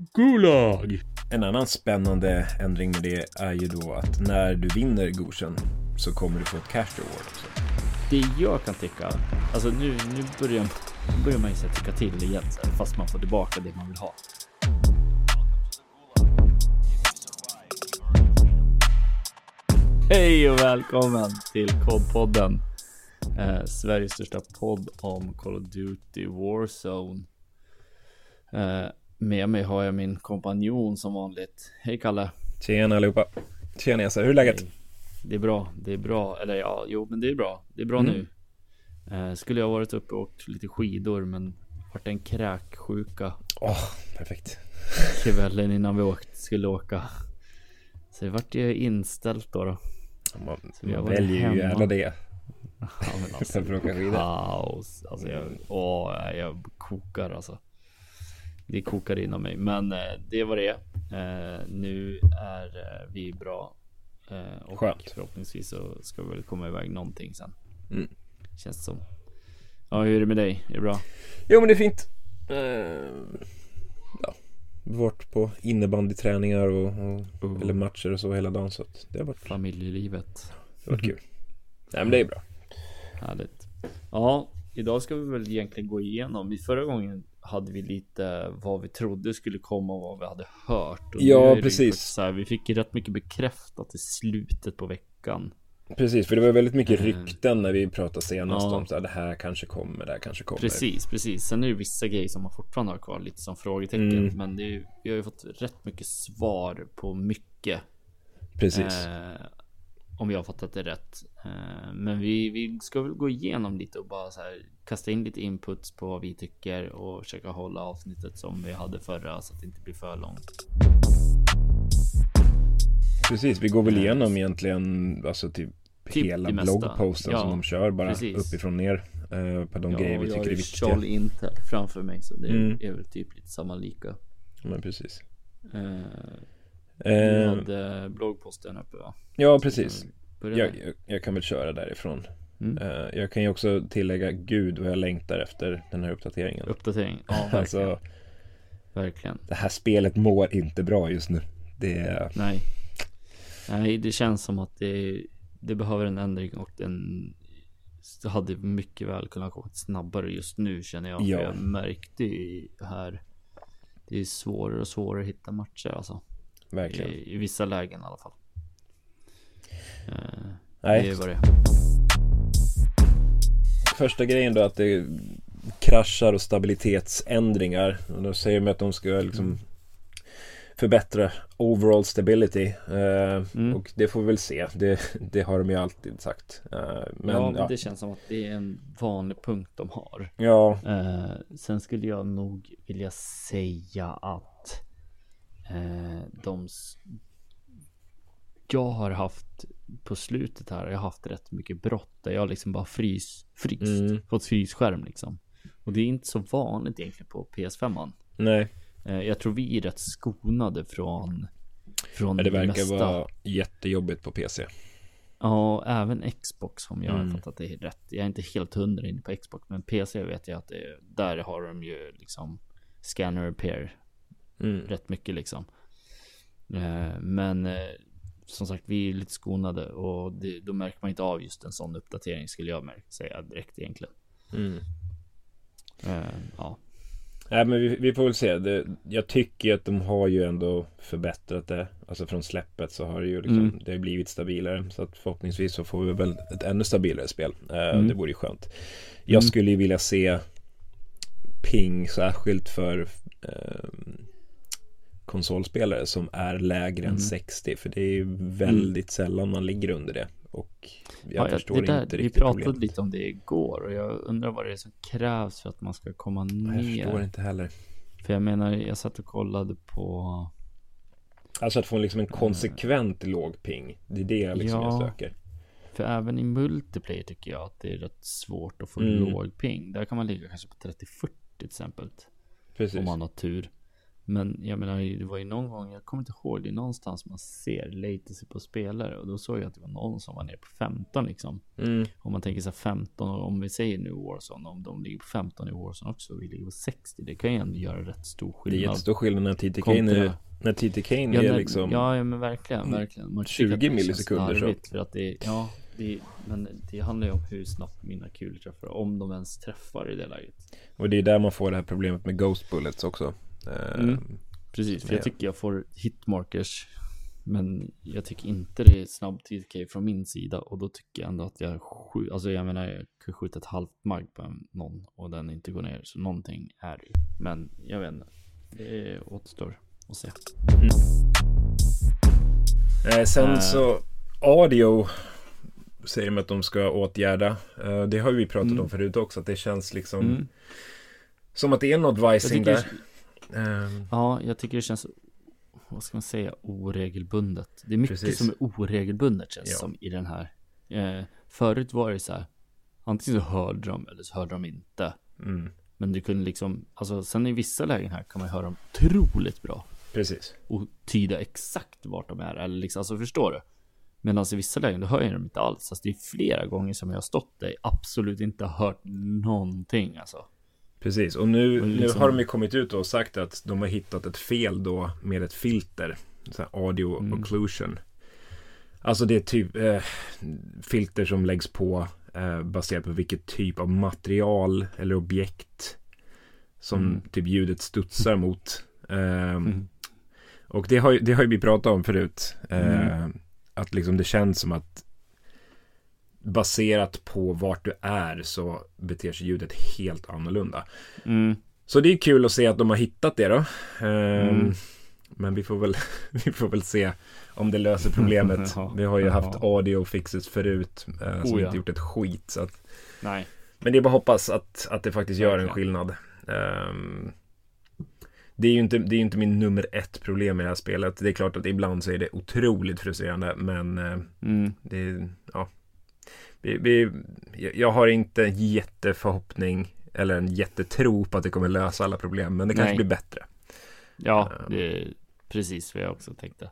Gulag! En annan spännande ändring med det är ju då att när du vinner Goshen så kommer du få ett cash reward också. Det jag kan tycka, alltså nu, nu börjar, börjar man ju tycka till igen, fast man får tillbaka det man vill ha. Hej och välkommen till Kodpodden. Eh, Sveriges största podd om Call of Duty Warzone. Eh, med mig har jag min kompanjon som vanligt. Hej Kalle. Tjena allihopa. Tjena Esa, hur är läget? Det är bra, det är bra. Eller ja, jo, men det är bra. Det är bra Mm. nu. Eh, skulle jag varit uppe och åkt lite skidor, men vart en kräksjuka Åh, perfekt. kvällen innan vi åkt, skulle åka. Så det vart ju inställt då. då. Man, man väljer ju gärna det. Ja, men alltså, skidor. kaos. Alltså jag, åh, jag kokar alltså. Det kokar inom mig, men eh, det var det. Eh, nu är eh, vi bra. Och Skönt. förhoppningsvis så ska vi väl komma iväg någonting sen. Mm. Känns som. Ja, hur är det med dig? Är det bra? Jo men det är fint. Uh, ja. Varit på innebandyträningar och, och Oh. eller matcher och så hela dagen så det har varit, Familjelivet. det har varit kul. Nej men det är bra. Härligt. Ja, idag ska vi väl egentligen gå igenom. I förra gången hade vi lite vad vi trodde skulle komma och vad vi hade hört. Och Ja, precis. Så här, vi fick rätt mycket bekräftat i slutet på veckan. Precis, för det var väldigt mycket Eh. rykten när vi pratade senast Ja. om så här, det här kanske kommer, det här kanske kommer. Precis, precis. Sen är det vissa grejer som man fortfarande har kvar lite som frågetecken. Mm. Men det är, vi har ju fått rätt mycket svar på mycket. Precis. Eh, om jag har fattat det rätt. Eh, men vi, vi ska väl gå igenom lite och bara så här kasta in lite inputs på vad vi tycker och försöka hålla avsnittet som vi hade förra så att det inte blir för långt. Precis, vi går väl Eh, igenom egentligen alltså typ, Typ hela bloggposten Ja, som de kör bara precis. uppifrån ner eh, på de Ja, grejer vi jag tycker har är ju viktiga. Charlie Intel framför mig så det Mm. är väl typ lite samma lika. Men precis. Eh, du Eh, hade bloggposten uppe va? ja, precis. Jag, jag, jag kan väl köra därifrån. Mm. Eh, jag kan ju också tillägga Gud vad jag längtar efter den här uppdateringen. Uppdatering. Ja, verkligen. Alltså, verkligen. det här spelet mår inte bra just nu. Det. Nej. Nej, det känns som att det, det behöver en ändring och den det hade mycket väl kunnat gå snabbare just nu känner jag. Ja. För jag märkte ju här. Det är svårare och svårare att hitta matcher alltså. Verkligen. I, I vissa lägen i alla fall. Eh, Nej. Det är vad det är. Första grejen då att det kraschar och stabilitetsändringar. Och då säger de att de ska liksom Mm. förbättra overall stability. Eh, Mm. Och det får vi väl se. Det, det har de ju alltid sagt. Eh, men ja, ja, men det känns som att det är en vanlig punkt de har. ja, Eh, sen skulle jag nog vilja säga att de jag har haft på slutet här, jag har haft rätt mycket brott där jag liksom bara frys, fryst, Mm. fått frysskärm liksom. Och det är inte så vanligt egentligen på PS5. nej. Eh, jag tror vi är rätt skonade från från Men det verkar mesta. vara jättejobbigt på PC. Ja, även Xbox om jag har Mm. fattat det rätt. Jag är inte helt hundra inne på Xbox, men PC vet jag att det är, där har de ju liksom scanner repair Mm. rätt mycket liksom. Eh, men eh, som sagt, vi är lite skonade och det, då märker man inte av just en sån uppdatering skulle jag märka, säga direkt egentligen. Mm. Eh, ja, Nej men vi, vi får väl se. Det, jag tycker att de har ju ändå förbättrat det. Alltså från släppet så har det ju liksom, Mm. det har blivit stabilare. Så att förhoppningsvis så får vi väl ett ännu stabilare spel. Eh, Mm. Det vore ju skönt. Jag Mm. skulle ju vilja se ping särskilt för eh, konsolspelare som är lägre Mm. än 60. För det är ju väldigt sällan man ligger under det. Och jag ja, förstår där, inte vi riktigt pratade problemet. lite om det igår och jag undrar vad det är som krävs för att man ska komma Jag förstår ner. inte heller. För jag menar, jag satt och kollade på Alltså att få liksom en konsekvent låg ping. Det är det jag liksom Ja. jag söker. För även i multiplayer tycker jag att det är rätt svårt att få Mm. låg ping. Där kan man ligga kanske på 30-40 till exempel. Precis. Om man har tur. Men jag menar, det var ju någon gång, jag kommer inte ihåg, det är någonstans man ser latency på spelare och då såg jag att det var någon som var nere på 15 liksom. Mm. Om man tänker sig 15 och om vi säger nu Warzone, om de ligger på 15 i Warzone också och vi ligger på 60, det kan ju ändå göra rätt stor Det är skillnad. jättestor skillnad när TT Kontra- Kane är, när TT Kane Ja, är när- liksom ja, ja, men verkligen, verkligen. Man tycker 20 att det känns millisekunder så. För att det, ja, det, men det handlar ju om hur snabbt mina kulor träffar, om de ens träffar i det läget. Och det är där man får det här problemet med Ghost Bullets också. Eh, Mm. Precis, för Ja. jag tycker jag får hitmarkers. Men jag tycker inte det är snabb TK från min sida och då tycker jag ändå att jag skjuter, alltså jag menar jag kan skjuta ett halvt mag på en- någon och den inte går ner så någonting är det ju. Men jag vet inte, det återstår att se. Eh, sen Eh. så audio säger de att de ska åtgärda. Eh, det har vi pratat Mm. om förut också. Att det känns liksom Mm. som att det är något vicing där. Eh, ja, jag tycker det känns, vad ska man säga, oregelbundet. Det är mycket Precis. som är oregelbundet känns Ja. som i den här. Eh, förut var det så här, antingen så hörde de eller så hörde de inte. mm, Men du kunde liksom, alltså sen i vissa lägen här kan man höra dem otroligt bra. precis. Och tyda exakt vart de är. Eller liksom, alltså förstår du? Medan i vissa lägen, då hör jag dem inte alls. Alltså det är flera gånger som jag har stått där, absolut inte hört någonting alltså. Precis, och nu, Och nu liksom- har de ju kommit ut och sagt att de har hittat ett fel då med ett filter. Så här audio Mm. occlusion. Alltså det är typ eh, filter som läggs på eh, baserat på vilket typ av material eller objekt som Mm. typ ljudet studsar mot. Ehm, Mm. Och det har, det har ju vi pratat om förut. Eh, Mm. Att liksom det känns som att baserat på vart du är så beter sig ljudet helt annorlunda. Mm. Så det är kul att se att de har hittat det då. Ehm, Mm. Men vi får, väl, vi får väl se om det löser problemet. Ja. Vi har ju haft Ja. audio fixes förut eh, som Oh, ja. inte gjort ett skit. Så att, Nej. men det är bara att hoppas att, att det faktiskt gör en skillnad. Ehm, det är ju inte, det är inte min nummer ett problem i det här spelet. Det är klart att ibland så är det otroligt frustrerande. Men eh, Mm. det, ja. Vi, vi, jag har inte en jätteförhoppning eller en jättetro på att det kommer lösa alla problem. Men det kanske Nej. blir bättre. Ja, Ehm. det är precis vad jag också tänkte.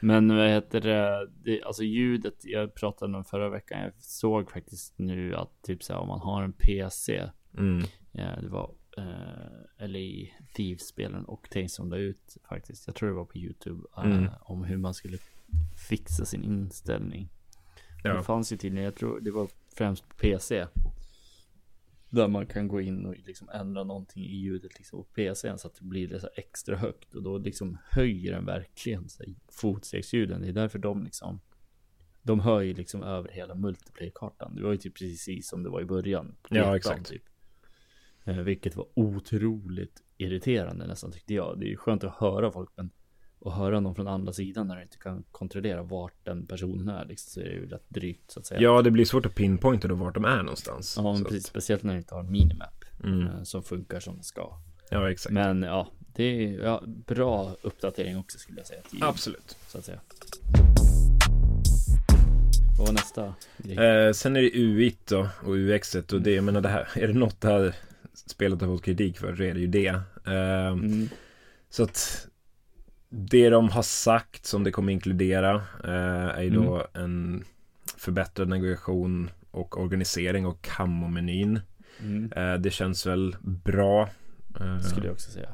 Men vad heter det, det alltså ljudet, jag pratade om förra veckan, jag såg faktiskt nu att typ så här om man har en PC, Mm. ja, det var eh, LA Thieves-spelen Octane som la ut faktiskt, jag tror det var på YouTube, eh, Mm. om hur man skulle fixa sin inställning. Ja. Det fanns ju tydligen, jag tror det var främst PC. Där man kan gå in och liksom ändra någonting i ljudet liksom på PCn så att det blir det så här extra högt och då liksom höjer den verkligen så fotstegsljuden. Det är därför de liksom de hör ju liksom över hela multiplayer-kartan. Det var ju typ precis som det var i början. på Ja, exakt. Typ. Eh, vilket var otroligt irriterande nästan tyckte jag. Det är ju skönt att höra folk men att höra någon från andra sidan när du inte kan kontrollera vart den personen är liksom, så är det ju rätt drygt så att säga. ja, det blir svårt att pinpointa då vart de är någonstans. Ja, men precis. att- Speciellt när du inte har en minimap Mm. eh, som funkar som det ska. Ja, exakt. Men ja, det är ja, bra uppdatering också skulle jag säga. Till, Absolut. Så att säga. Vad var nästa? Eh, sen är det UI då och UX och det, jag menar det här, är det något det här spelet har fått kritik för så är det ju det. Eh, Mm. Så att det de har sagt som det kommer inkludera eh, är ju då en förbättrad navigation och organisering och kammomenyn. Mm. Eh, det känns väl bra. Eh, Skulle jag också säga.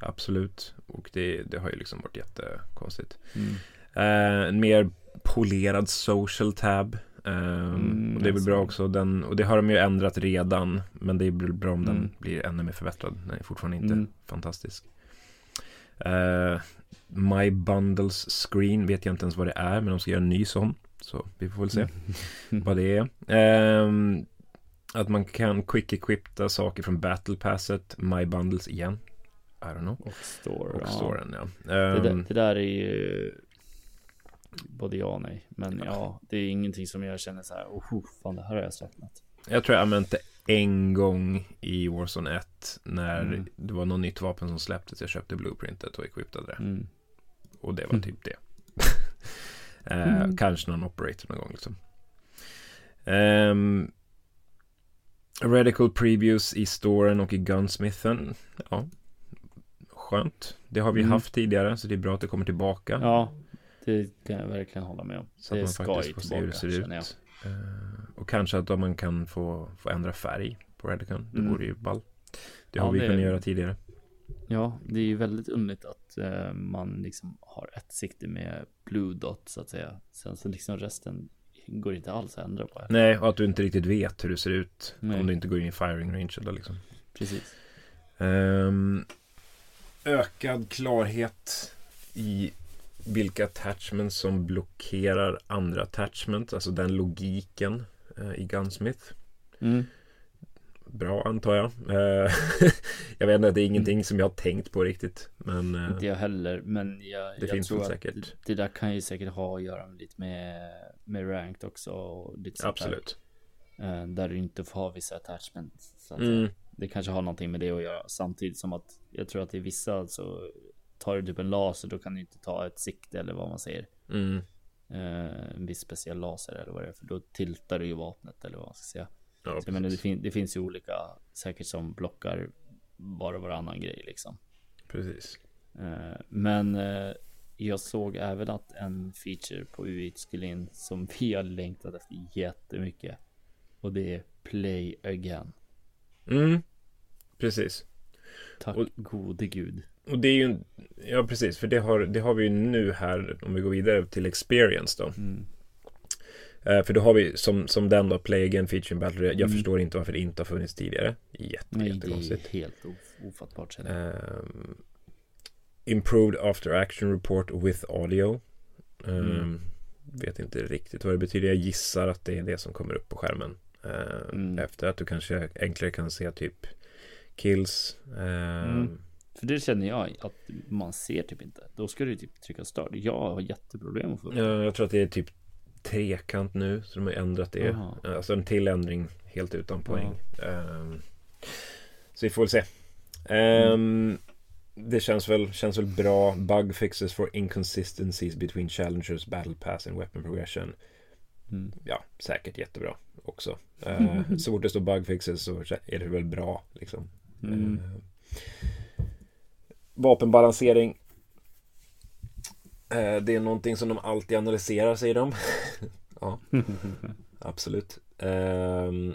Absolut. Och det, det har ju liksom varit jättekonstigt. Mm. Eh, en mer polerad social tab. Eh, Mm, och det är väl alltså. bra också. Den, och det har de ju ändrat redan. Men det är väl bra om den Mm. blir ännu mer förbättrad. Den är fortfarande inte Mm. fantastisk. Eh, My Bundles Screen vet jag inte ens vad det är. Men de ska göra en ny sån. Så vi får väl se Mm. vad det är. Ehm, att man kan quick equipta saker från Battle Passet. My Bundles igen. I don't know. Och store. Och ja. storen ja. Det, där, Ehm, det där är ju både ja och nej. Men ja, det är ingenting som jag känner så här. Oh, fan, det här har jag saknat. Jag tror jag använt det en gång i Warzone 1 när Mm. det var något nytt vapen som släpptes. Jag köpte blueprintet och equipade det. Mm. Och det var Mm. typ det. Eh, Mm. Kanske någon operator någon gång liksom. Um, Radical previews i storen och i Gunsmithen. Ja. skönt. Det har vi Mm. haft tidigare så det är bra att det kommer tillbaka. Ja, det kan jag verkligen hålla med om. Så det att man ska faktiskt får se hur det ser ut. Eh, och kanske att man kan få, få ändra färg på Redicon. Det Mm. vore ju ball. Det Ja, har vi det- kunnat göra tidigare. Ja, det är ju väldigt underligt att eh, man liksom har ett sikte med blue dot så att säga. Sen så liksom resten går inte alls att ändra på. Nej, och att du inte riktigt vet hur det ser ut. Nej. Om du inte går in i firing range eller liksom. Precis. Ehm, ökad klarhet i vilka attachments som blockerar andra attachments. Alltså den logiken eh, i Gunsmith. Mm. Bra antar jag. Eh, jag vet inte, det är ingenting som jag har tänkt på riktigt. Men eh, Inte jag heller, men jag, Det jag finns tror att säkert. Det, där kan ju säkert ha att göra med lite med, med ranked också. Och lite absolut. Där, eh, där du inte får ha vissa attachments. Så att Mm, Det kanske har någonting med det att göra. Samtidigt som att jag tror att i vissa så tar du typ en laser då kan du inte ta ett sikte eller vad man säger. mm, en viss speciell laser eller vad det är. För då tiltar du ju vapnet eller vad man ska säga. Ja, jag menar, det, fin- det finns ju olika säkert som blockar var och varannan grej liksom. precis. Eh, men eh, jag såg även att en feature på UI skulle in som vi har längtat efter jättemycket. Och det är Play Again. Mm, precis. Tack Och- gode gud. Och det är ju, ja precis, för det har, det har vi ju nu här, om vi går vidare till experience då. Mm. Eh, för då har vi som, som den då, Play Again Feature in Battle Royale. Jag Mm. förstår inte varför det inte har funnits tidigare. Jätte, Nej, det är jättekonstigt. helt of- ofattbart. Ehm, improved After Action Report with Audio. Ehm, Mm. Vet inte riktigt vad det betyder. Jag gissar att det är det som kommer upp på skärmen. Ehm, Mm. Efter att du kanske enklare kan se typ kills. Mm. För det känner jag att man ser typ inte. Då ska du typ trycka start. Jag har jätteproblem att få. Ja, jag tror att det är typ trekant nu, så de har ändrat det. Jaha. Alltså en till ändring helt utan poäng. Ehm, så vi får väl se. Ehm, Det känns väl, känns väl bra. Bug fixes for inconsistencies between challengers, battle pass and weapon progression. Mm. Ja, säkert jättebra också. Ehm, så fort det står bug fixes så är det väl bra liksom. Mm. Ehm, vapenbalansering. Eh, det är någonting som de alltid analyserar säger de. ja, absolut. Ehm,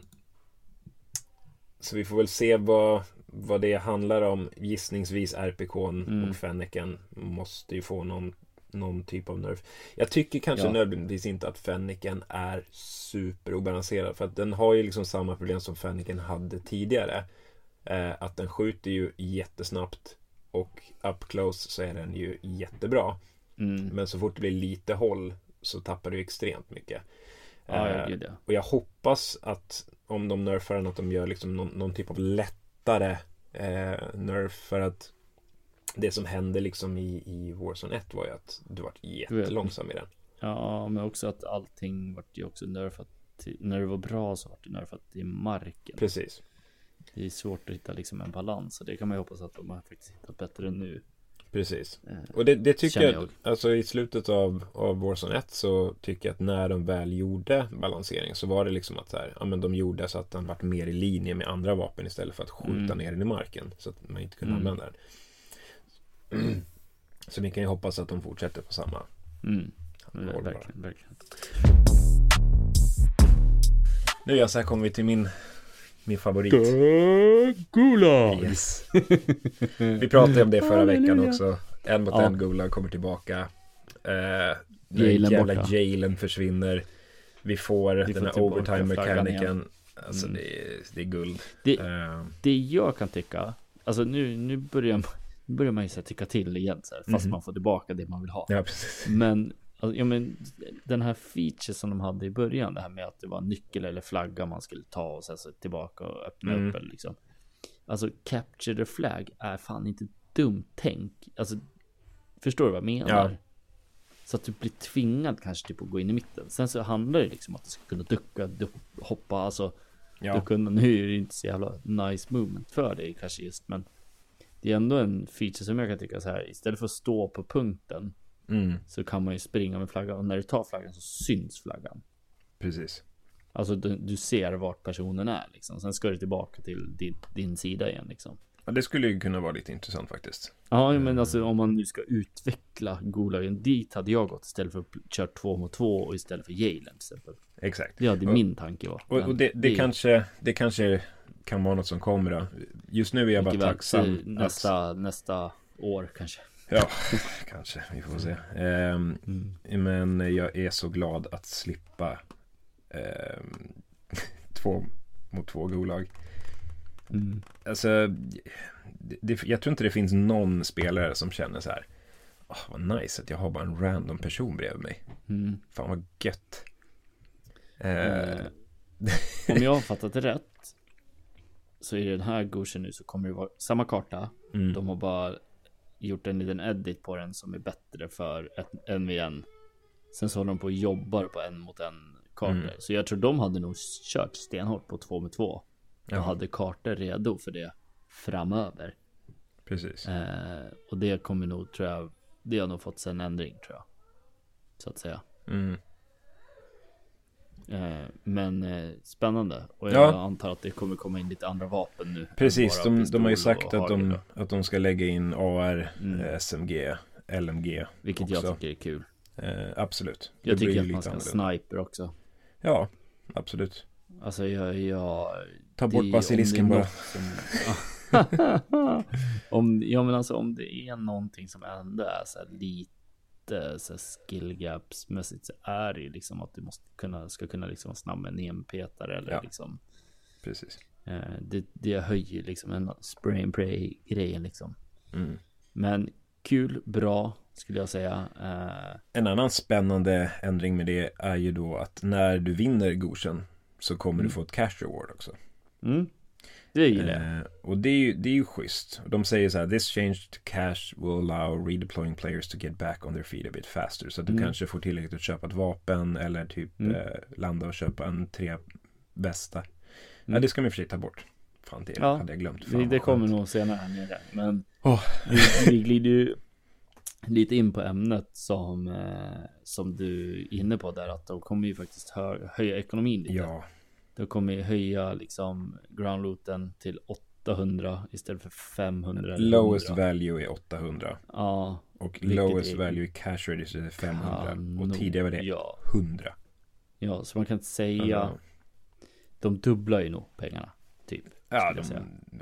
så vi får väl se vad, vad det handlar om. Gissningsvis RPKn Mm. och Fenneken måste ju få någon, någon typ av nerf. Jag tycker kanske Ja. nödvändigtvis inte att Fenneken är superobalanserad. För att den har ju liksom samma problem som Fenneken hade tidigare. Eh, att den skjuter ju jättesnabbt och up close så är den ju jättebra. Mm. Men så fort det blir lite håll så tappar du extremt mycket. Ja, Eh, gud ja. och jag hoppas att om de nerfar den att de gör liksom någon, någon typ av lättare eh, nerf för att det som hände liksom i, i Warzone 1 var ju att du var jättelångsam i den. Ja, men också att allting vart ju också nerfat. till- När det var bra så vart det nerfat i marken. Precis. Det är svårt att hitta liksom en balans och det kan man ju hoppas att de har faktiskt hittat bättre nu. Precis. Eh, Och det, det tycker jag, jag. alltså i slutet av, av Warzone 1 så tycker jag att när de väl gjorde balansering så var det liksom att så här, ja men de gjorde så att den vart mer i linje med andra vapen istället för att skjuta Mm. ner den i marken så att man inte kunde Mm. använda den. Så vi kan ju hoppas att de fortsätter på samma Mm. bara. Verkligen, verkligen. Nu ja, så här kommer vi till min, min favorit. Gulag! Yes. Vi pratade om det förra veckan också. En mot Ja. en Gulag kommer tillbaka. Eh, Jailen den jävla borta. jailen försvinner. Vi får Vi den får här tillbaka overtime flaggan mekaniken. Alltså Mm. det, är, det är guld. Det- Eh, Det jag kan tycka, alltså nu, nu börjar börjar man ju så här tycka till igen så här, fast Mhm. man får tillbaka det man vill ha. ja, precis. Men, alltså, ja, men den här feature som de hade i början, det här med att det var nyckel eller flagga man skulle ta och sen så tillbaka och öppna Mm. upp eller liksom. Alltså capture the flag är fan inte dumt tänk. Alltså, förstår du vad jag menar? Ja. Så att du blir tvingad kanske typ att gå in i mitten. Sen så handlar det liksom om att du ska kunna ducka, duck, hoppa, alltså. Ja, Då kunde, nu är det inte så jävla nice movement för dig kanske just, men det är ändå en feature som jag kan tycka så här. Istället för att stå på punkten mm, så kan man ju springa med flaggan och när du tar flaggan så syns flaggan. precis. Alltså du, du ser vart personen är liksom. Sen ska du tillbaka till din, din sida igen liksom. Ja, det skulle ju kunna vara lite intressant faktiskt. Ja, men alltså om man nu ska utveckla Gulagen dit hade jag gått istället för att köra två mot två och istället för Jalen till exempel. Exakt. Det hade och, min tanke var. Och, och det, det, kanske, det kanske kan vara något som kommer då. Just nu är jag bara tacksam. Nästa, att... nästa år kanske. Ja, kanske. Vi får se. Um, mm. Men jag är så glad att slippa um, två mot två Gulag. Mm. Alltså, det, jag tror inte det finns någon spelare som känner så här. Oh, vad nice att jag har bara en random person bredvid mig. Mm. Fan vad gött. Eh. Om jag har fattat det rätt. Så i den här goshen nu så kommer det vara samma karta. Mm. De har bara gjort en liten edit på den som är bättre för ett, en vid en. Sen så håller de på och jobbar på en mot en kartor. Mm. Så jag tror de hade nog kört stenhårt på två med två. Och ja. hade kartor redo för det framöver. Precis. Eh, och det kommer nog, tror jag, det har nog fått en ändring tror jag. Så att säga. Mm. Eh, men eh, spännande. Och jag ja. antar att det kommer komma in lite andra vapen nu. Precis, de, de, har ju sagt att de, att de ska lägga in AR, mm. Eh, SMG, LMG. Vilket också. jag tycker är kul. Eh, absolut. Jag det tycker att man ska ha sniper också. Ja, absolut. Alltså jag, jag Ta bort basilisken bara. Som, om, ja men alltså om det är någonting som ändå är så lite så skill gaps mässigt så är det ju liksom att du måste kunna, ska kunna liksom vara snabb med en enpetare eller ja. liksom. Precis. Eh, det, det höjer liksom en spray and pray grejen liksom. Mm. Men kul, bra skulle jag säga. Eh, en annan spännande ändring med det är ju då att när du vinner Goshen så kommer mm. du få ett cash reward också. Mm. Det gillar jag. Eh, och det är, ju, det är ju schysst. De säger så här, this changed cash will allow redeploying players to get back on their feet a bit faster. Så att du mm. kanske får tillräckligt att köpa ett vapen eller typ mm. eh, landa och köpa en tre bästa. Mm. Ja, det ska man i och för sig ta bort. Fan, det ja, hade jag glömt. Fan, det, det kommer nog senare här nere. Men oh. vi, vi glider ju lite in på ämnet som, eh, som du är inne på där. Att de kommer ju faktiskt hö höja ekonomin lite. Ja. De kommer ju höja liksom groundlooten till 800 istället för 500. Lowest value är 800. Ja. Och lowest är... value i cash register är 500. Kan och tidigare var det ja. 100. Ja, så man kan inte säga. -huh. De dubblar ju nog pengarna. Typ. Ja, de,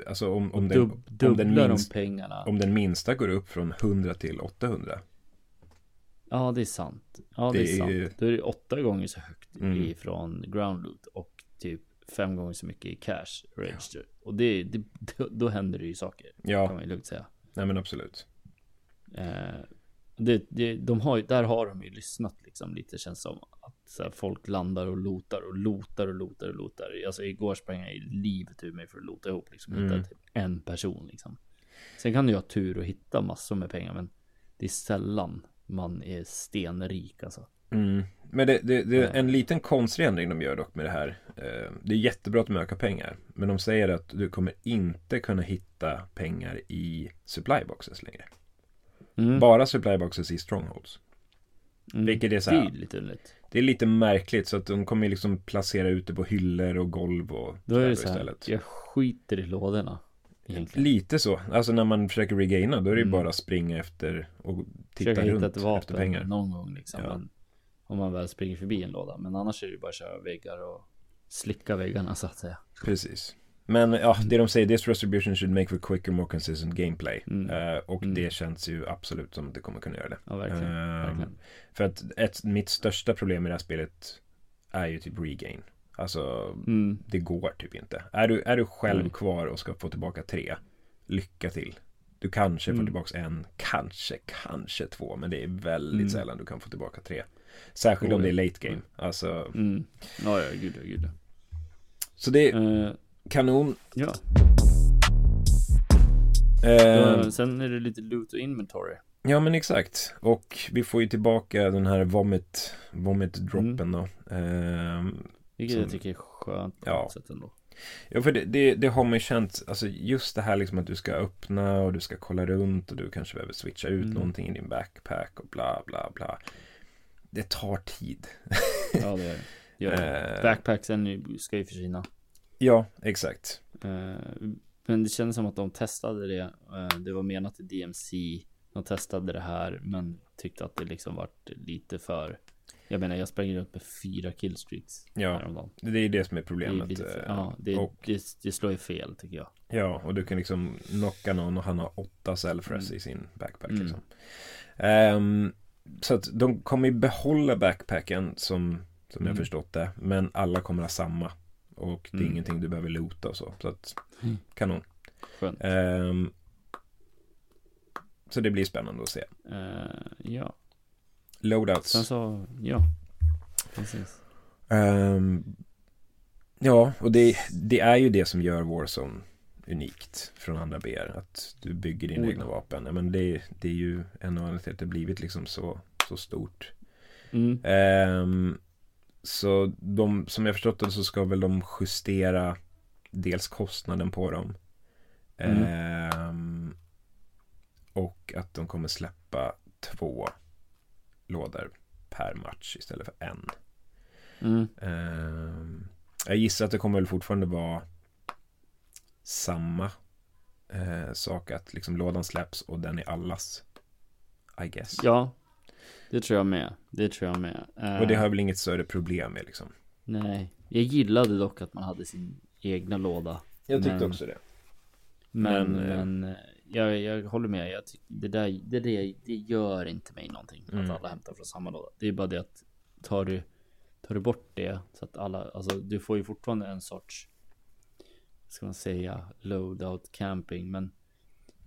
alltså om, om, den, om, den minst, de om den minsta går upp från 100 till 800. Ja, det är sant. Ja, det, det är sant. Ju... Då är det åtta gånger så högt mm. ifrån ground loot och typ fem gånger så mycket i cash register. Ja. Och det, det, då händer det ju saker. Ja. Kan man ju lugnt säga. Nej, men absolut. Eh, det, det, de har, där har de ju lyssnat liksom lite känns som att här, folk landar och lotar och lotar och lotar och lotar. Alltså igår sprang jag i livet ur mig för att lota ihop liksom. Mm. Hitta typ en person liksom. Sen kan du ju ha tur och hitta massor med pengar, men det är sällan man är stenrik alltså. Mm. Men det, det, det, är en liten konstig ändring de gör dock med det här. Eh, det är jättebra att de ökar pengar. Men de säger att du kommer inte kunna hitta pengar i supplyboxes längre. Mm. Bara supplyboxes i strongholds. Mm. Vilket är så här, Det är lite underligt. Det är lite märkligt så att de kommer liksom placera ut det på hyllor och golv och Då är det så här, istället. jag skiter i lådorna. Egentligen. Lite så. Alltså när man försöker regaina då är det mm. bara springa efter och titta Försöka runt hitta ett vapen efter pengar. någon gång liksom. Ja. Om man väl springer förbi en låda. Men annars är det bara att köra väggar och slicka väggarna så att säga. Precis. Men ja, det de säger, this restribution should make for quicker, more consistent gameplay. Mm. Uh, och mm. det känns ju absolut som att det kommer kunna göra det. Ja, verkligen. Uh, verkligen. För att ett, mitt största problem i det här spelet är ju typ regain. Alltså, mm. det går typ inte. Är du, är du själv mm. kvar och ska få tillbaka tre, lycka till. Du kanske får mm. tillbaka en, kanske, kanske två, men det är väldigt mm. sällan du kan få tillbaka tre. Särskilt oh, om det är late game. Alltså. Mm. Ja, ja, gud, ja, gud. Så det är uh, kanon. Ja. Uh, sen är det lite loot och inventory. Ja men exakt. Och vi får ju tillbaka den här vomit, vomit droppen mm. då. Uh, Vilket som, jag tycker är skönt på ja. något sätt ändå. Ja för det, det, det, har man ju känt, alltså just det här liksom att du ska öppna och du ska kolla runt och du kanske behöver switcha ut mm. någonting i din backpack och bla bla bla det tar tid. ja, det gör det. Eh. Backpacksen ska ju försvinna. Ja, exakt. Eh, Men det kändes som att de testade det. Eh, det var menat till DMC. De testade det här, men tyckte att det liksom vart lite för. Jag menar, jag sprang runt med fyra killstreaks. Ja, häromdagen. det är det som är Det, är problemet. lite för, eh, ja, det, och, det, det slår ju fel tycker jag. ja, och du kan liksom knocka någon och han har åtta selfres Mm. i sin backpack. Mm. Liksom. Ehm, så att de kommer ju behålla backpacken som, som jag Mm. förstått det. Men alla kommer ha samma. Och det är Mm. ingenting du behöver loota och så. Så att, Mm. kanon. Skönt. Ehm, så det blir spännande att se. Eh, ja, Loadouts. sen så, ja. Precis. Ehm, ja, och det, det är ju det som gör Warzone unikt från andra BR. Att du bygger dina Oh, egna vapen. Ja, men det, det är ju en av anledningarna till att det blivit liksom så, så stort. Mm. Ehm, så de, som jag förstått det så ska väl de justera dels kostnaden på dem. Mm. Ehm, och att de kommer släppa två lådor per match istället för en. Mm. Ehm, jag gissar att det kommer väl fortfarande vara samma eh, sak att liksom lådan släpps och den är allas. I guess. Ja, det tror jag med. Det tror jag med. Eh, Och det har jag väl inget större problem med liksom. Nej, jag gillade dock att man hade sin egna låda. Jag tyckte Men- också det. Men, Men, eh, men, eh, jag, jag håller med. Jag tycker, det där, det, det, det gör inte mig någonting. Mm. Att alla hämtar från samma låda. Det är bara det att tar du, tar du bort det så att alla, alltså du får ju fortfarande en sorts, ska man säga, loadout camping. Men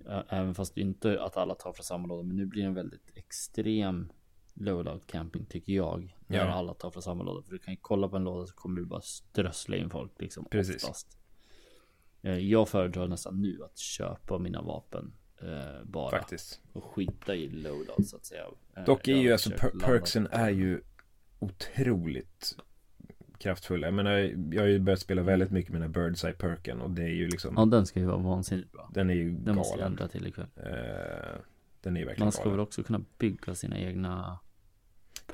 ä- även fast inte att alla tar från samma låda. Men nu blir det en väldigt extrem loadout camping tycker jag. När Ja. alla tar från samma låda. För du kan ju kolla på en låda så kommer du bara strössla in folk liksom. Precis. Oftast. Eh, Jag föredrar nästan nu att köpa mina vapen eh, bara Faktiskt. och skita i loadout så att säga. Eh, Dock är ju alltså per- perksen är ju otroligt kraftfulla. Jag menar, jag har ju börjat spela väldigt mycket med den här Bird's Eye perken och det är ju liksom, Ja den ska ju vara vansinnigt bra. den är ju Den måste jag galen. ändra till ikväll. Eh, den är ju verkligen Man ska galen. väl också kunna bygga sina egna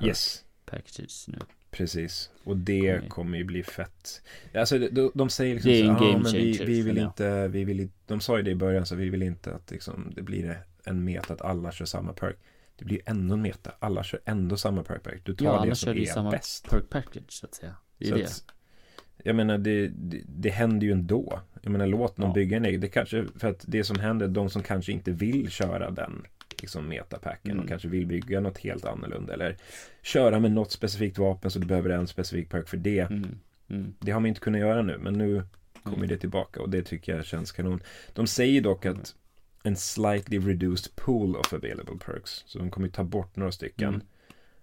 Yes, packages nu. Precis. Och det Okej. kommer ju bli fett. Alltså de, de säger liksom Det är en så, ah, men vi, vi vill känner jag." inte, vi vill de sa ju det i början så vi vill inte att liksom, det blir en meta att alla kör samma perk. Det blir ändå en meta, alla kör ändå samma perk perk. Du tar Ja det annars som kör du ju är samma bäst. perk package så att säga. Det är Så det. att, jag menar, det, det, det händer ju ändå. Jag menar, låt någon Ja. bygga en egen. Det kanske, för att det som händer, de som kanske inte vill köra den liksom metapacken Mm. och kanske vill bygga något helt annorlunda eller köra med något specifikt vapen så du behöver en specifik perk för det. Mm. Mm. Det har man inte kunnat göra nu, men nu kommer Mm. det tillbaka och det tycker jag känns kanon. De säger dock att en slightly reduced pool of available perks. Så de kommer ta bort några stycken. Mm.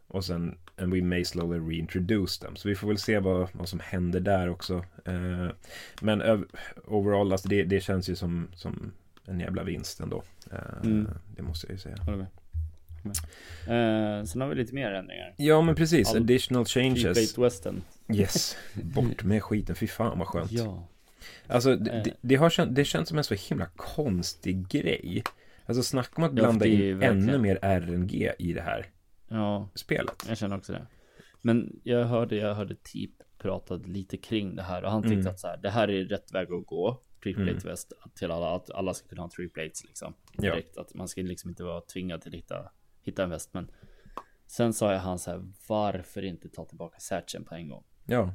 Och sen and we may slowly reintroduce them. Så vi får väl se vad, vad som händer där också. Eh, men öv- overall, alltså det, det känns ju som, som en jävla vinst ändå. Eh, Mm. Det måste jag ju säga. Håller med. Håller med. Eh, sen har vi lite mer ändringar. Ja men precis, All- additional changes. Western. Yes, bort med skiten, fy fan vad skönt. Ja. Alltså det, Eh. det, det, har känt, det känns som en så himla konstig grej. Alltså snacka om att Ja, blanda ju in verkligen- ännu mer RNG i det här Ja, spelet. jag känner också det. Men jag hörde, jag hörde Teep pratade lite kring det här och han tyckte Mm. att så här, det här är rätt väg att gå. Triple Mm. väst till alla, att alla ska kunna ha three plates liksom. Ja. Direkt, att man ska liksom inte vara tvingad till att hitta, hitta en väst. Men sen sa jag han så här, varför inte ta tillbaka Satchen på en gång? Ja,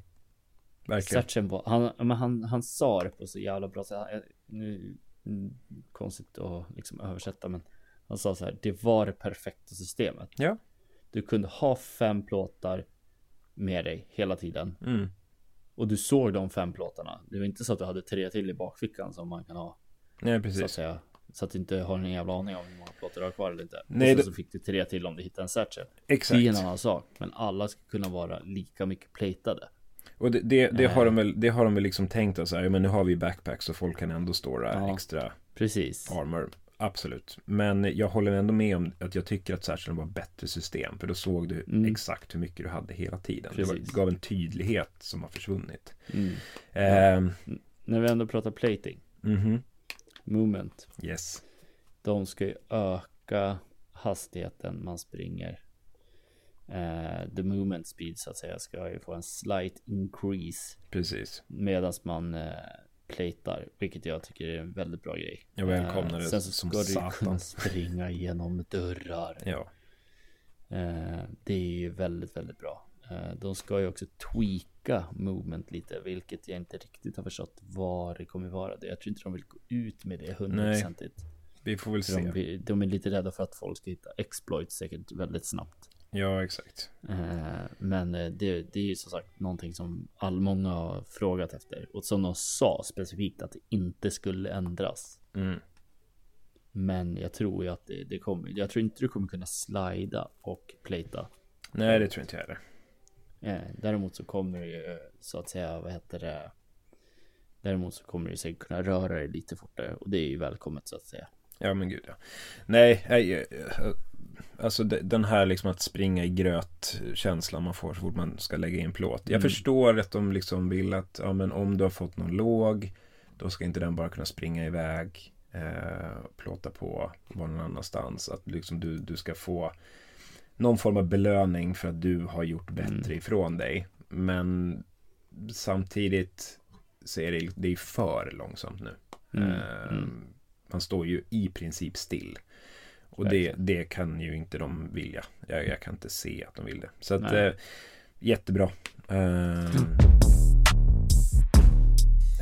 verkligen. Satchen var, han, men han, han sa det på så jävla bra sätt. Nu, mm, konstigt att liksom översätta men han sa så här, det var det perfekta systemet. Ja. Du kunde ha fem plåtar med dig hela tiden. Mm. Och du såg de fem plåtarna. Det var inte så att du hade tre till i bakfickan som man kan ha. Nej, Så att precis. säga. Så att du inte har en jävla aning om hur många plåtar du har kvar eller inte. Nej, och det- sen så fick du tre till om du hittade en satchel. Exakt. Det är en annan sak. Men alla ska kunna vara lika mycket platade. Och det, det, det, har Eh. de väl, det har de väl liksom tänkt att så här, men nu har vi backpacks så folk kan ändå stora Ja. extra Precis. armor. Absolut. Men jag håller ändå med om att jag tycker att Satchel var bättre system. För då såg du Mm. exakt hur mycket du hade hela tiden. Det Precis. var, gav en tydlighet som har försvunnit. Mm. Ehm, När vi ändå pratar plating. mhm. Movement. Yes. De ska ju öka hastigheten man springer. Eh, the movement speed så att säga ska ju få en slight increase. Precis. Medan man eh, platar, vilket jag tycker är en väldigt bra grej. Jag välkomnar det Eh, Sen så som ska du kunna springa genom dörrar. Ja. Eh, det är ju väldigt, väldigt bra. Eh, de ska ju också tweaka movement lite, vilket jag inte riktigt har förstått vad det kommer vara. Jag tror inte de vill gå ut med det hundraprocentigt. Vi får väl se. De, de är lite rädda för att folk ska hitta exploits säkert väldigt snabbt. Ja, exakt. Eh, Men eh, det, det är ju som sagt någonting som all många har frågat efter och som de sa specifikt att det inte skulle ändras. Mm. Men jag tror ju att det, det kommer. Jag tror inte du kommer kunna slida och plata. Nej, det tror inte jag heller. Eh, däremot så kommer det ju så att säga, vad heter det? Däremot så kommer du säkert kunna röra dig lite fortare och det är ju välkommet så att säga. Ja, men gud ja. Nej, nej, eh, alltså de- den här liksom att springa i gröt känslan man får så fort man ska lägga in plåt. Jag Mm. förstår att de liksom vill att, ja men om du har fått någon låg, då ska inte den bara kunna springa iväg, eh, plåta på, vara någon annanstans. Att liksom du, du ska få någon form av belöning för att du har gjort bättre Mm. ifrån dig. Men samtidigt så är det, det är för långsamt nu. Mm, Eh, mm. Man står ju i princip still. Och det, det kan ju inte de vilja. Jag, jag kan inte se att de vill det. Så att, eh, jättebra. Eh,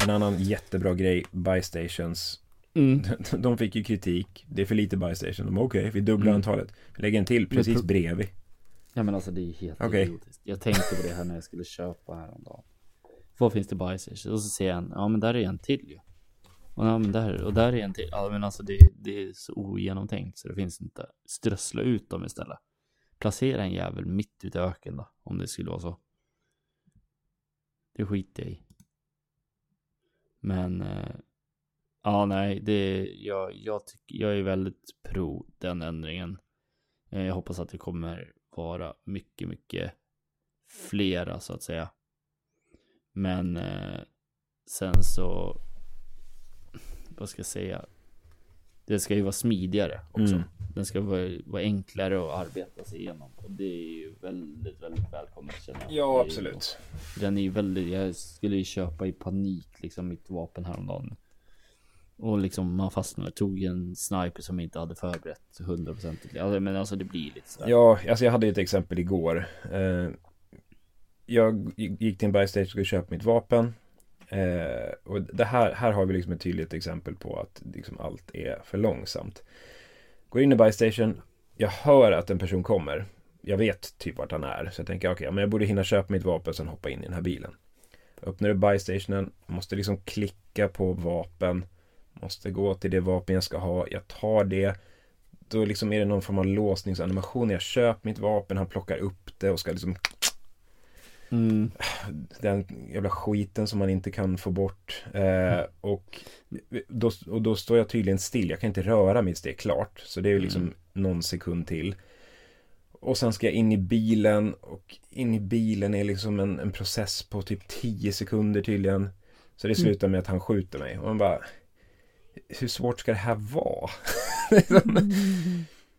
en annan jättebra grej, buy stations. Mm. De fick ju kritik. Det är för lite buy station. De okej, vi dubblar Mm. antalet. Lägger en till precis bredvid. Ja men alltså det är helt Okej. idiotiskt. Jag tänkte på det här när jag skulle köpa häromdagen. Vad finns det bajsers? Och så ser jag en, ja men där är en till ju. Och ja men där, och där är en till. Ja men alltså det, det är så ogenomtänkt så det finns inte. Strössla ut dem istället. Placera en jävel mitt ute i öken då. Om det skulle vara så. Det skiter jag i. Men eh, ja nej det jag, jag tycker jag är väldigt pro den ändringen. Eh, Jag hoppas att det kommer vara mycket, mycket flera så att säga. Men eh, sen så, vad ska jag säga? Det ska ju vara smidigare också. Mm. Den ska vara, vara enklare att arbeta sig igenom. Och det är ju väldigt, väldigt välkommet känner jag. Ja, ju- absolut. den är ju väldigt, jag skulle ju köpa i panik liksom mitt vapen häromdagen. Och liksom man fastnade, tog en sniper som inte hade förberett 100% alltså, Men alltså det blir lite sådär. Ja, alltså jag hade ett exempel igår. Eh, jag gick till en station och skulle köpa mitt vapen. Eh, och det här, här har vi liksom ett tydligt exempel på att liksom allt är för långsamt. Går in i buy station. Jag hör att en person kommer. Jag vet typ vart han är. Så jag tänker okej, men jag borde hinna köpa mitt vapen och sen hoppa in i den här bilen. Öppnar upp buy stationen. Måste liksom klicka på vapen. Måste gå till det vapen jag ska ha. Jag tar det. Då liksom är det någon form av låsningsanimation. Jag köper mitt vapen, han plockar upp det och ska liksom Mm. den jävla skiten som man inte kan få bort. Eh, och, då, och då står jag tydligen still. Jag kan inte röra mitt steg klart. Så det är ju liksom Mm. någon sekund till. Och sen ska jag in i bilen och in i bilen är liksom en, en process på typ 10 sekunder tydligen. Så det slutar med att han skjuter mig. Och man bara Hur svårt ska det här vara?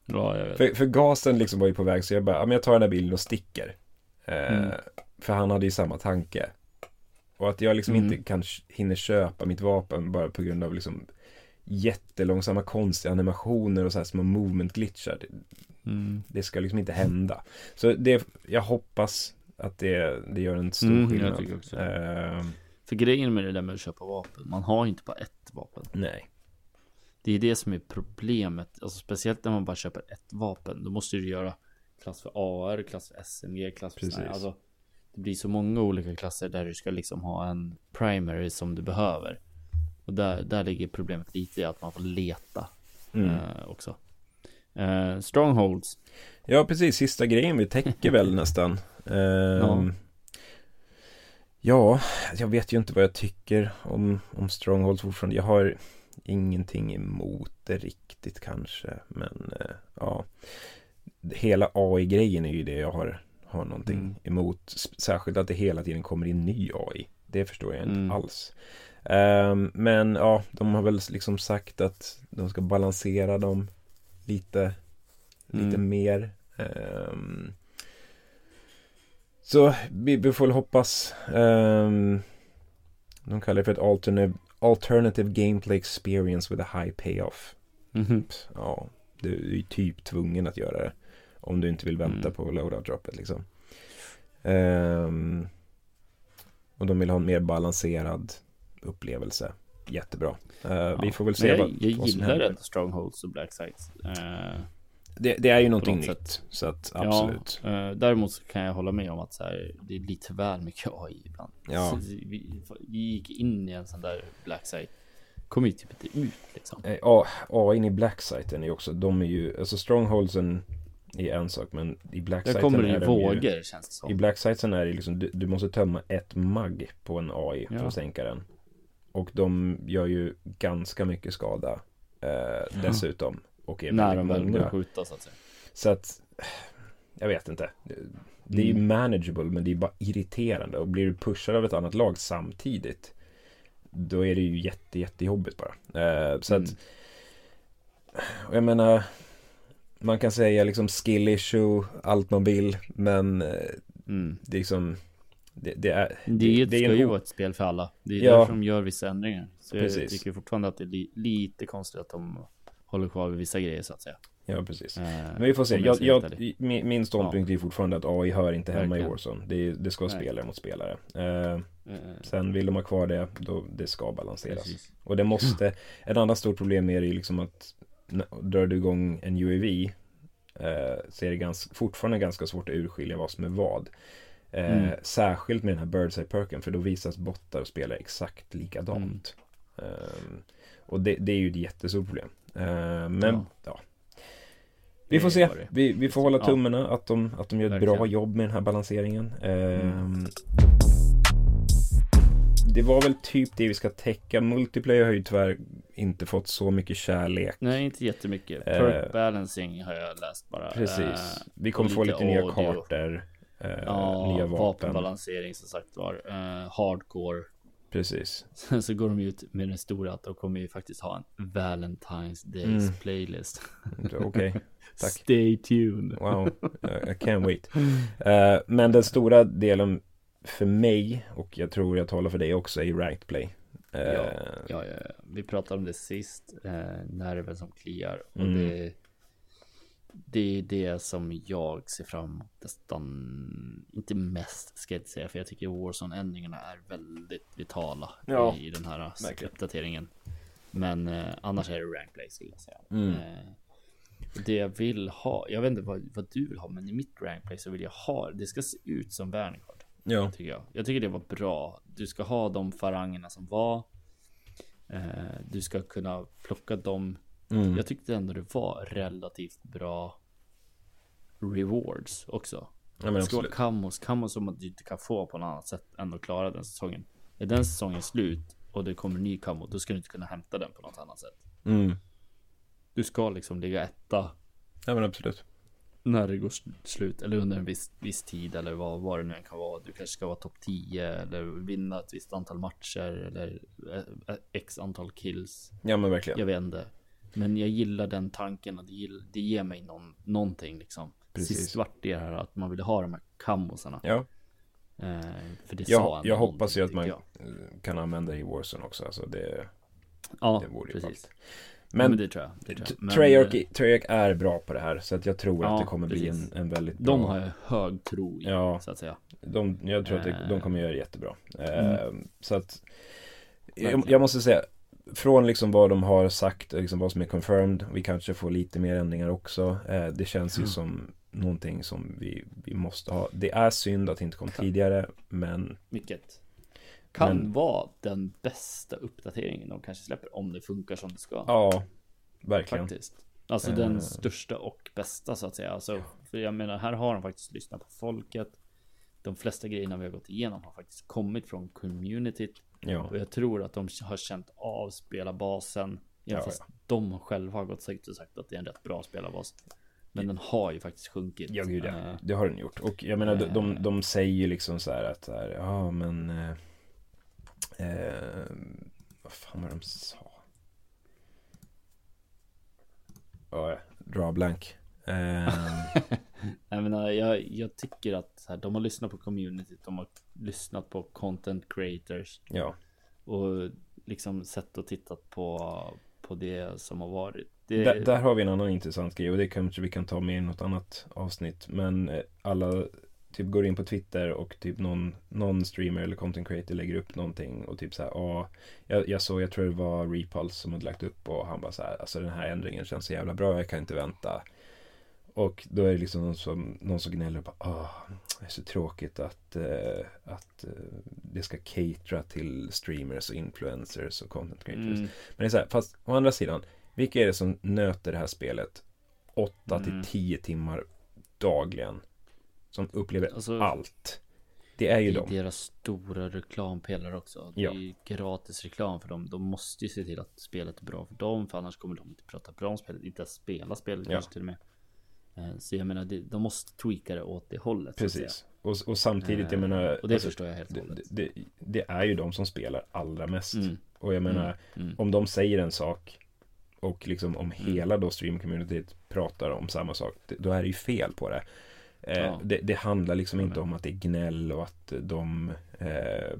Ja, jag vet. För, för gasen liksom var ju på väg så jag bara, ja, men jag tar den här bilen och sticker. Eh, Mm. För han hade ju samma tanke. Och att jag liksom Mm. inte kan hinner köpa mitt vapen bara på grund av liksom jättelångsamma konstiga animationer och så här små movement glitchar. Det, Mm. det ska liksom inte hända. Så det, jag hoppas att det, det gör en stor Mm, skillnad. Eh, För grejen med det där med att köpa vapen, man har inte bara ett vapen. nej. Det är det som är problemet, alltså speciellt när man bara köper ett vapen. Då måste du göra klass för AR, klass för SMG, klass för Precis. Alltså, det blir så många olika klasser där du ska liksom ha en primary som du behöver. Och där, där ligger problemet lite i att man får leta Mm. eh, också. Eh, strongholds. Ja, precis. Sista grejen vi täcker väl nästan. Ehm, ja. jag vet ju inte vad jag tycker om, om Strongholds fortfarande. Jag har ingenting emot det riktigt kanske. Men eh, ja, hela AI-grejen är ju det jag har, har någonting Mm. emot. Särskilt att det hela tiden kommer in ny AI. Det förstår jag inte Mm. alls. Ehm, men ja, de har väl liksom sagt att de ska balansera dem lite lite Mm. mer. Ehm, så vi, vi får väl hoppas. ehm, de kallar det för ett alternate, alternative gameplay experience with a high payoff. Mhm. Ja, du är ju typ tvungen att göra det. Om du inte vill vänta Mm. på loadout-droppet liksom. Ehm, och de vill ha en mer balanserad upplevelse. Jättebra. Eh, Vi får väl se jag, vad, jag vad som gillar händer. ändå Strongholds och Black Sites. Eh, Det, det är ju någonting något nytt. sätt. Så att absolut. Ja, eh, däremot så kan jag hålla med om att så här, det är lite väl mycket AI ibland. Ja. Så vi, vi gick in i en sån där Black Site. Kommer ju typ inte ut liksom. Ja, AI i Blacksiten är ju också, de är ju, alltså Strongholdsen är en sak men i Där Blacksiten kommer det ju vågor känns det I som. Blacksiten är det liksom, du, du måste tömma ett mag på en AI för Ja. att sänka den. Och de gör ju ganska mycket skada eh, dessutom. Och är När de väl börjar skjuta så att säga. Så att, jag vet inte. Det är ju Mm. manageable men det är bara irriterande. Och blir du pushad av ett annat lag samtidigt. Då är det ju jätte, jättejobbigt bara. Eh, så Mm. att, jag menar, man kan säga liksom skill issue, allt man vill. Men eh, Mm. det är liksom, det, det är, Det, det är ska ju vara ett spel för alla. Det är Ja. därför de gör vissa ändringar. Så jag Precis. tycker fortfarande att det är li, lite konstigt att de håller kvar vid vissa grejer så att säga. Ja, precis. Eh, Men vi får se. Jag, jag, min, min ståndpunkt är fortfarande att AI hör inte hemma Verkligen. i Warzone. Det, det ska vara Nej. spelare mot spelare. Eh, Eh, sen vill de ha kvar det, då det ska balanseras. precis. Och det måste, ett annat stort problem är ju liksom att drar du igång en UAV eh, så är det ganska, fortfarande ganska svårt att urskilja vad som är vad. Eh, Mm. Särskilt med den här Birdseye perken för då visas bottar och spelar exakt likadant. Mm. Eh, och det, det är ju ett jättestort problem. Eh, men Ja. ja. Vi får se. Vi, vi får hålla Ja. tummarna att de, att de gör ett bra Verkligen. jobb med den här balanseringen. Mm. Det var väl typ det vi ska täcka. Multiplayer har ju tyvärr inte fått så mycket kärlek. Nej, inte jättemycket. Eh, Perk balancing har jag läst bara. Precis. Eh, Vi kommer få lite lite nya kartor. Eh, ja, nya vapen. vapenbalansering som sagt var. Eh, hardcore. Precis. Sen så går de ut med den stora att de kommer ju faktiskt ha en Valentine's Days Mm. playlist. Okej. Tack. Stay tuned. Wow. I can't wait. Eh, men den stora delen för mig och jag tror jag talar för dig också är ranked play. Eh, Ja, ja, ja, ja. Vi pratade om det sist. Eh, nerven som kliar. Och Mm. det, det är det som jag ser fram emot nästan. Inte mest ska jag inte säga. För jag tycker Warzone-ändringarna är väldigt vitala Ja, i, i den här uppdateringen. Men eh, annars är det rank play skulle jag säga. Mm. Eh, det jag vill ha, jag vet inte vad, vad du vill ha, men i mitt rank play så vill jag ha, det ska se ut som Vanguard. Ja. Tycker jag. Jag tycker det var bra. Du ska ha de farangerna som var. Eh, du ska kunna plocka dem. Mm. Jag tyckte ändå det var relativt bra rewards också. ja men absolut. kamos, kamos som du inte kan få på något annat sätt än att klara den säsongen. Är den säsongen slut och det kommer ny kamo, då ska du inte kunna hämta den på något annat sätt. Mm. Du ska liksom ligga etta Ja men absolut. När det går sl- slut eller under en viss, viss tid eller vad, vad det nu än kan vara. Du kanske ska vara topp 10 eller vinna ett visst antal matcher eller eh, x antal kills. Ja men verkligen. Jag vet inte. Men jag gillar den tanken och det, det ger mig någon, någonting liksom. Precis. Sist vart det här att man ville ha de här kamosarna. Ja, Eh, för det sa jag, jag hoppas ju att man jag. eh, kan använda det i Warzone också. Alltså det, Ja, det vore ju precis. ballt. Men, Men det tror jag. Det tror jag. Treyarch, Treyarch är bra på det här så att jag tror Ja, att det kommer bli en, precis. en väldigt bra De har jag hög tro i, Ja. så att säga. de, Jag tror att det, de Eh. kommer göra det jättebra eh, Så att jag, jag måste säga Från liksom vad de har sagt, liksom vad som är confirmed Vi kanske får lite mer ändringar också eh, Det känns ju Mm. som någonting som vi, vi måste ha Det är synd att det inte kom tidigare Men Vilket kan Men- vara den bästa uppdateringen de kanske släpper om det funkar som det ska. ja Verkligen faktiskt. Alltså Eh. den största och bästa så att säga. Alltså, för jag menar, här har de faktiskt lyssnat på folket. De flesta grejerna vi har gått igenom har faktiskt kommit från communityt. Ja, Och jag tror att de har känt av spelarbasen. Även Ja, fast de själva har gått och sagt att det är en rätt bra spelarbas. Men den har ju faktiskt sjunkit. Ja, gud ja. Eh, Det har den gjort. Och jag menar, de, de, Eh. de säger ju liksom så här att ja men eh, Vad fan var de sa? Ja, drar blank. Eh, Jag menar, jag, jag tycker att så här, de har lyssnat på communityt. De har lyssnat på content creators. ja, Och liksom sett och tittat på, på det som har varit. Det... Där, där, har vi en annan intressant grej och det kanske vi kan ta med i något annat avsnitt. Men eh, alla typ går in på Twitter och typ någon, någon streamer eller content creator lägger upp någonting och typ så här, ja, jag, jag såg, jag tror det var Repulse som hade lagt upp och han bara så här, alltså den här ändringen känns så jävla bra, jag kan inte vänta. Och då är det liksom någon som, någon som gnäller på Åh, det är så tråkigt att, eh, att eh, det ska catera till streamers och influencers och content creators. Mm. Men det är så här, fast å andra sidan, vilka är det som nöter det här spelet 8 mm. till 10 timmar dagligen? Som upplever alltså, allt. Det är ju det deras stora reklampelare också. Det är ju gratis reklam för dem. De måste ju se till att spelet är bra för dem. För annars kommer de inte prata bra om spelet. Inte ens spela spelet ja. kanske till och med. Eh, så jag menar, de måste tweaka det åt det hållet. Precis. Och, och, samtidigt, jag menar. Och det alltså, förstår jag helt och hållet. Det, det, det, är ju de som spelar allra mest. Mm. Och jag menar, mm. Mm. om de säger en sak. Och liksom om mm. hela då stream-communityt pratar om samma sak. Då är det ju fel på det. Eh, ja. det, det, handlar liksom inte om att det är gnäll och att de eh,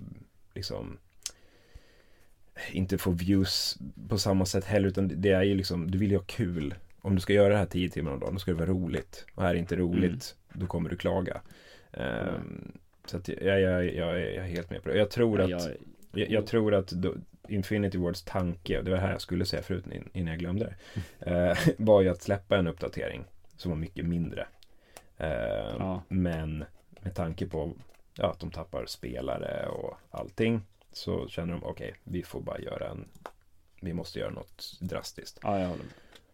liksom inte får views på samma sätt heller utan det är ju liksom, du vill ju ha kul. Om du ska göra det här tio timmar om dagen, då ska det vara roligt. Och är det inte roligt, mm. då kommer du klaga. Mm. Så att jag, jag, jag, jag, är helt med på det. Jag tror att, jag, jag tror att då, Infinity Wards tanke, och det var det här jag skulle säga förut innan jag glömde det, mm. var ju att släppa en uppdatering som var mycket mindre. Eh, ja. Men med tanke på ja, att de tappar spelare och allting så känner de okej, okay, vi får bara göra en vi måste göra något drastiskt. Ja, jag håller med.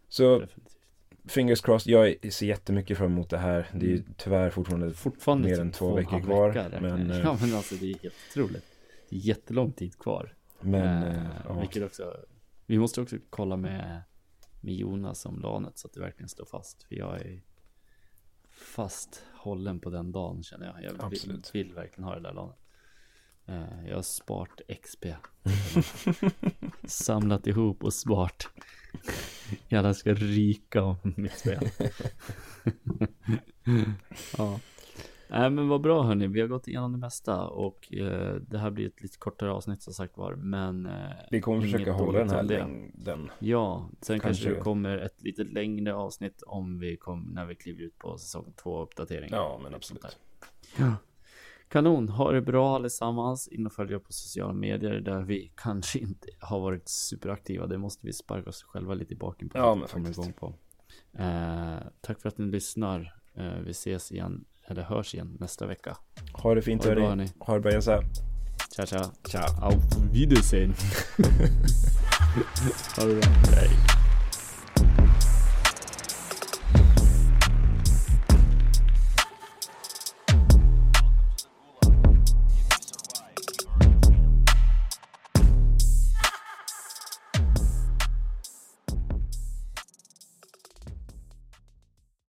Så Definitivt. fingers crossed, jag ser jättemycket fram emot det här. Det är ju mm. tyvärr fortfarande, fortfarande mer än två, veckor kvar. Men, ja, eh, men alltså det är helt otroligt. Det är jättelång tid kvar. Men, äh, ja. vilket också, vi måste också kolla med, med Jonas om lanet så att det verkligen står fast. För jag är fast hållen på den dagen känner jag. Jag vill, vill, verkligen ha det där lanet. Uh, jag har spart XP. Samlat ihop och spart. Jävlar ska ryka om mitt spel. ja. Nej men vad bra hörni, vi har gått igenom det mesta och eh, det här blir ett lite kortare avsnitt som sagt var. Men eh, vi kommer försöka hålla den här längden. Ja, sen kanske, kanske det kommer ett lite längre avsnitt om vi kommer när vi kliver ut på säsong två uppdatering. Ja, men absolut. Ja. Kanon, ha det bra allesammans. In och följ på sociala medier där vi kanske inte har varit superaktiva. Det måste vi sparka oss själva lite i baken på. Ja, men faktiskt. Igång på. Eh, tack för att ni lyssnar. Eh, vi ses igen eller hörs igen nästa vecka. Ha det fint ha det hörni. Ha det bra Jesse. Tja tja. Tja. Auf Wiedersehen. ha det bra. Hej.